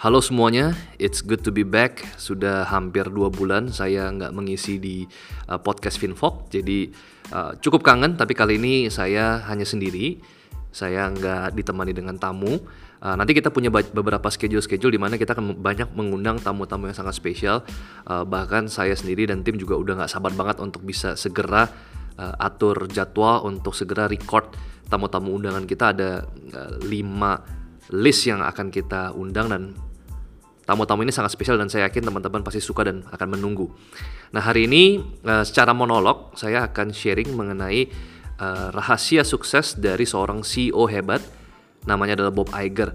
Halo semuanya, it's good to be back. Sudah hampir dua bulan saya nggak mengisi di uh, podcast Finfok, jadi uh, cukup kangen. Tapi kali ini saya hanya sendiri. Saya nggak ditemani dengan tamu. Uh, nanti kita punya beberapa schedule-schedule di mana kita akan banyak mengundang tamu-tamu yang sangat spesial. Uh, bahkan saya sendiri dan tim juga udah nggak sabar banget untuk bisa segera uh, atur jadwal untuk segera record tamu-tamu undangan kita ada uh, lima list yang akan kita undang dan tamu-tamu ini sangat spesial dan saya yakin teman-teman pasti suka dan akan menunggu. Nah hari ini uh, secara monolog saya akan sharing mengenai uh, rahasia sukses dari seorang CEO hebat namanya adalah Bob Iger.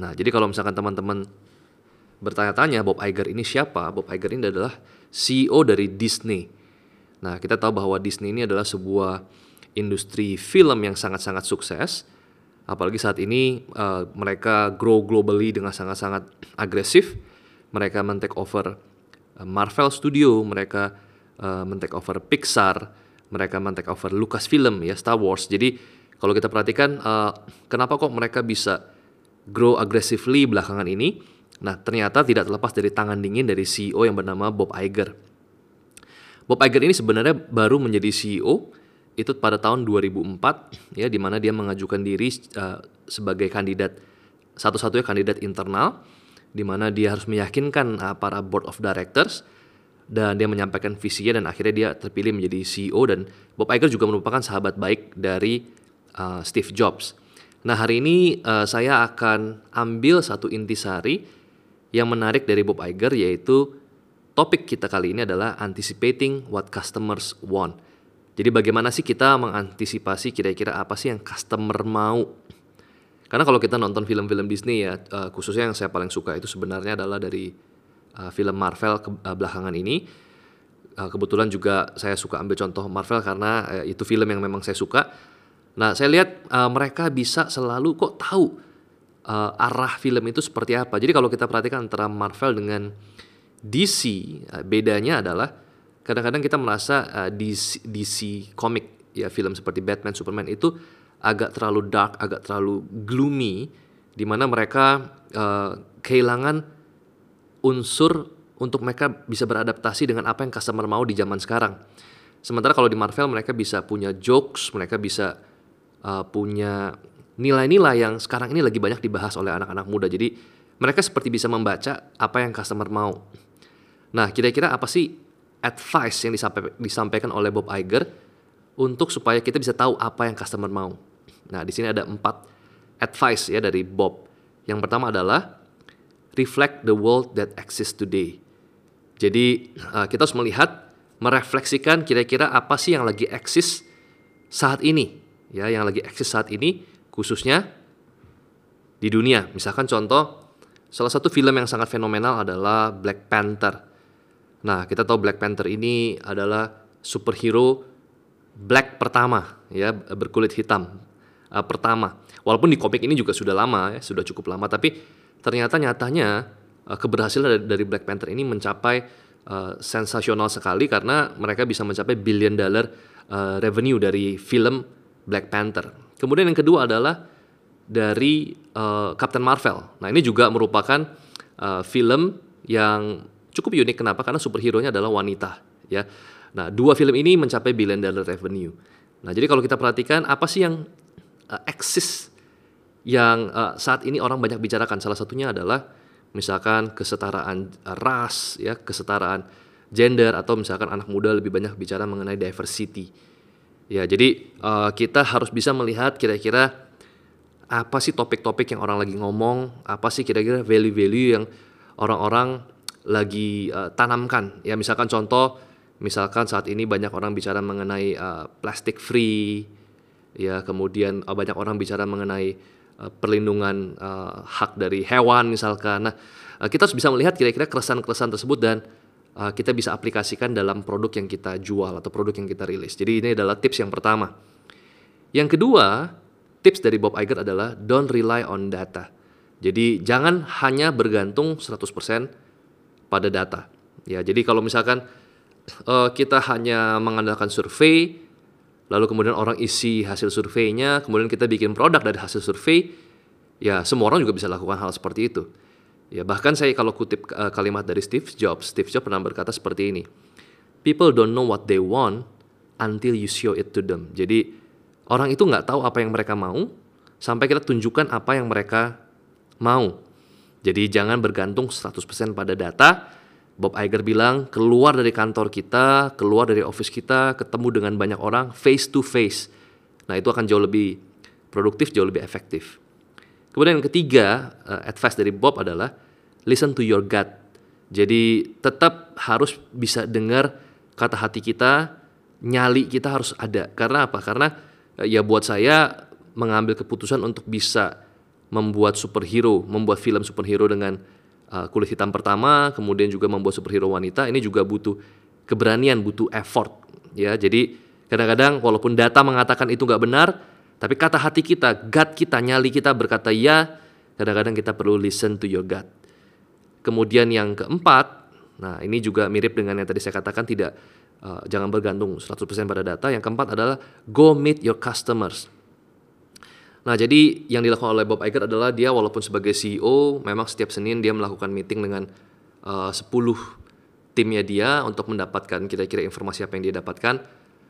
Nah jadi kalau misalkan teman-teman bertanya-tanya Bob Iger ini siapa? Bob Iger ini adalah CEO dari Disney. Nah, kita tahu bahwa Disney ini adalah sebuah industri film yang sangat-sangat sukses. Apalagi saat ini uh, mereka grow globally dengan sangat-sangat agresif. Mereka men-take over uh, Marvel Studio, mereka uh, men-take over Pixar, mereka men-take over Lucasfilm ya, Star Wars. Jadi kalau kita perhatikan uh, kenapa kok mereka bisa grow aggressively belakangan ini? Nah, ternyata tidak terlepas dari tangan dingin dari CEO yang bernama Bob Iger. Bob Iger ini sebenarnya baru menjadi CEO itu pada tahun 2004 ya di mana dia mengajukan diri uh, sebagai kandidat satu-satunya kandidat internal di mana dia harus meyakinkan uh, para board of directors dan dia menyampaikan visinya dan akhirnya dia terpilih menjadi CEO dan Bob Iger juga merupakan sahabat baik dari uh, Steve Jobs. Nah, hari ini uh, saya akan ambil satu intisari yang menarik dari Bob Iger yaitu topik kita kali ini adalah anticipating what customers want. Jadi bagaimana sih kita mengantisipasi kira-kira apa sih yang customer mau? Karena kalau kita nonton film-film Disney ya, uh, khususnya yang saya paling suka itu sebenarnya adalah dari uh, film Marvel ke, uh, belakangan ini. Kebetulan juga saya suka ambil contoh Marvel karena itu film yang memang saya suka. Nah, saya lihat mereka bisa selalu kok tahu uh, arah film itu seperti apa. Jadi kalau kita perhatikan antara Marvel dengan DC, uh, bedanya adalah kadang-kadang kita merasa uh, DC, DC komik ya film seperti Batman, Superman itu agak terlalu dark, agak terlalu gloomy, di mana mereka uh, kehilangan unsur untuk mereka bisa beradaptasi dengan apa yang customer mau di zaman sekarang. Sementara kalau di Marvel mereka bisa punya jokes, mereka bisa uh, punya nilai-nilai yang sekarang ini lagi banyak dibahas oleh anak-anak muda. Jadi mereka seperti bisa membaca apa yang customer mau. Nah, kira-kira apa sih advice yang disampaikan oleh Bob Iger untuk supaya kita bisa tahu apa yang customer mau. Nah, di sini ada empat advice ya dari Bob. Yang pertama adalah reflect the world that exists today. Jadi uh, kita harus melihat, merefleksikan kira-kira apa sih yang lagi eksis saat ini, ya, yang lagi eksis saat ini khususnya di dunia. Misalkan contoh, salah satu film yang sangat fenomenal adalah Black Panther. Nah, kita tahu Black Panther ini adalah superhero black pertama, ya berkulit hitam uh, pertama. Walaupun di komik ini juga sudah lama, ya, sudah cukup lama, tapi ternyata nyatanya uh, keberhasilan dari, Black Panther ini mencapai uh, sensasional sekali karena mereka bisa mencapai billion dollar uh, revenue dari film Black Panther. Kemudian yang kedua adalah dari uh, Captain Marvel. Nah ini juga merupakan uh, film yang cukup unik. Kenapa? Karena superhero-nya adalah wanita. Ya. Nah dua film ini mencapai billion dollar revenue. Nah jadi kalau kita perhatikan apa sih yang uh, eksis yang uh, saat ini orang banyak bicarakan. Salah satunya adalah misalkan kesetaraan ras, ya kesetaraan gender atau misalkan anak muda lebih banyak bicara mengenai diversity. Ya, jadi uh, kita harus bisa melihat kira-kira apa sih topik-topik yang orang lagi ngomong, apa sih kira-kira value-value yang orang-orang lagi uh, tanamkan. Ya, misalkan contoh, misalkan saat ini banyak orang bicara mengenai uh, plastic free, ya, kemudian uh, banyak orang bicara mengenai uh, perlindungan uh, hak dari hewan misalkan. Nah, uh, kita harus bisa melihat kira-kira keresahan-keresahan tersebut dan uh, kita bisa aplikasikan dalam produk yang kita jual atau produk yang kita rilis. Jadi ini adalah tips yang pertama. Yang kedua, tips dari Bob Iger adalah don't rely on data. Jadi jangan hanya bergantung 100% pada data. Ya, jadi kalau misalkan uh, kita hanya mengandalkan survei lalu kemudian orang isi hasil surveinya, kemudian kita bikin produk dari hasil survei, ya semua orang juga bisa lakukan hal seperti itu. Ya bahkan saya kalau kutip uh, kalimat dari Steve Jobs, Steve Jobs pernah berkata seperti ini, people don't know what they want until you show it to them. Jadi orang itu nggak tahu apa yang mereka mau sampai kita tunjukkan apa yang mereka mau. Jadi jangan bergantung 100% pada data. Bob Iger bilang keluar dari kantor kita, keluar dari office kita, ketemu dengan banyak orang face to face. Nah itu akan jauh lebih produktif, jauh lebih efektif. Kemudian yang ketiga, uh, advice dari Bob adalah listen to your gut. Jadi tetap harus bisa dengar kata hati kita, nyali kita harus ada. Karena apa? Karena uh, ya buat saya mengambil keputusan untuk bisa membuat superhero, membuat film superhero dengan uh, kulit hitam pertama, kemudian juga membuat superhero wanita, ini juga butuh keberanian, butuh effort, ya. Jadi kadang-kadang walaupun data mengatakan itu nggak benar, tapi kata hati kita, gut kita, nyali kita berkata ya, kadang-kadang kita perlu listen to your gut. Kemudian yang keempat, nah ini juga mirip dengan yang tadi saya katakan tidak uh, jangan bergantung 100% pada data. Yang keempat adalah go meet your customers. Nah, jadi yang dilakukan oleh Bob Iger adalah dia walaupun sebagai CEO, memang setiap Senin dia melakukan meeting dengan uh, 10 timnya dia untuk mendapatkan kira-kira informasi apa yang dia dapatkan.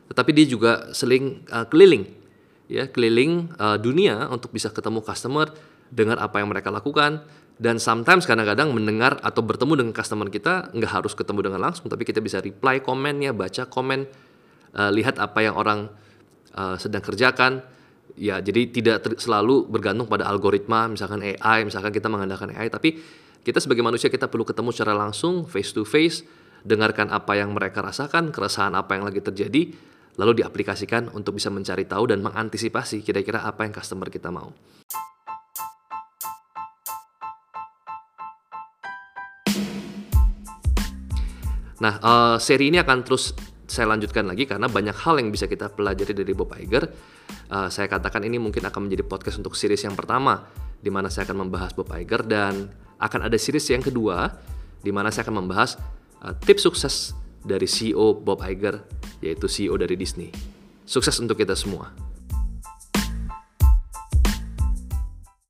Tetapi dia juga seling uh, keliling ya keliling uh, dunia untuk bisa ketemu customer, dengar apa yang mereka lakukan dan sometimes kadang-kadang mendengar atau bertemu dengan customer kita nggak harus ketemu dengan langsung tapi kita bisa reply komennya, baca komen, uh, lihat apa yang orang uh, sedang kerjakan. Ya, jadi tidak selalu bergantung pada algoritma, misalkan AI, misalkan kita mengandalkan AI, tapi kita sebagai manusia kita perlu ketemu secara langsung, face to face, dengarkan apa yang mereka rasakan, keresahan apa yang lagi terjadi, lalu diaplikasikan untuk bisa mencari tahu dan mengantisipasi kira-kira apa yang customer kita mau. Nah, uh, seri ini akan terus saya lanjutkan lagi karena banyak hal yang bisa kita pelajari dari Bob Iger. Uh, saya katakan ini mungkin akan menjadi podcast untuk series yang pertama, di mana saya akan membahas Bob Iger dan akan ada series yang kedua, di mana saya akan membahas uh, tips sukses dari CEO Bob Iger, yaitu CEO dari Disney. Sukses untuk kita semua.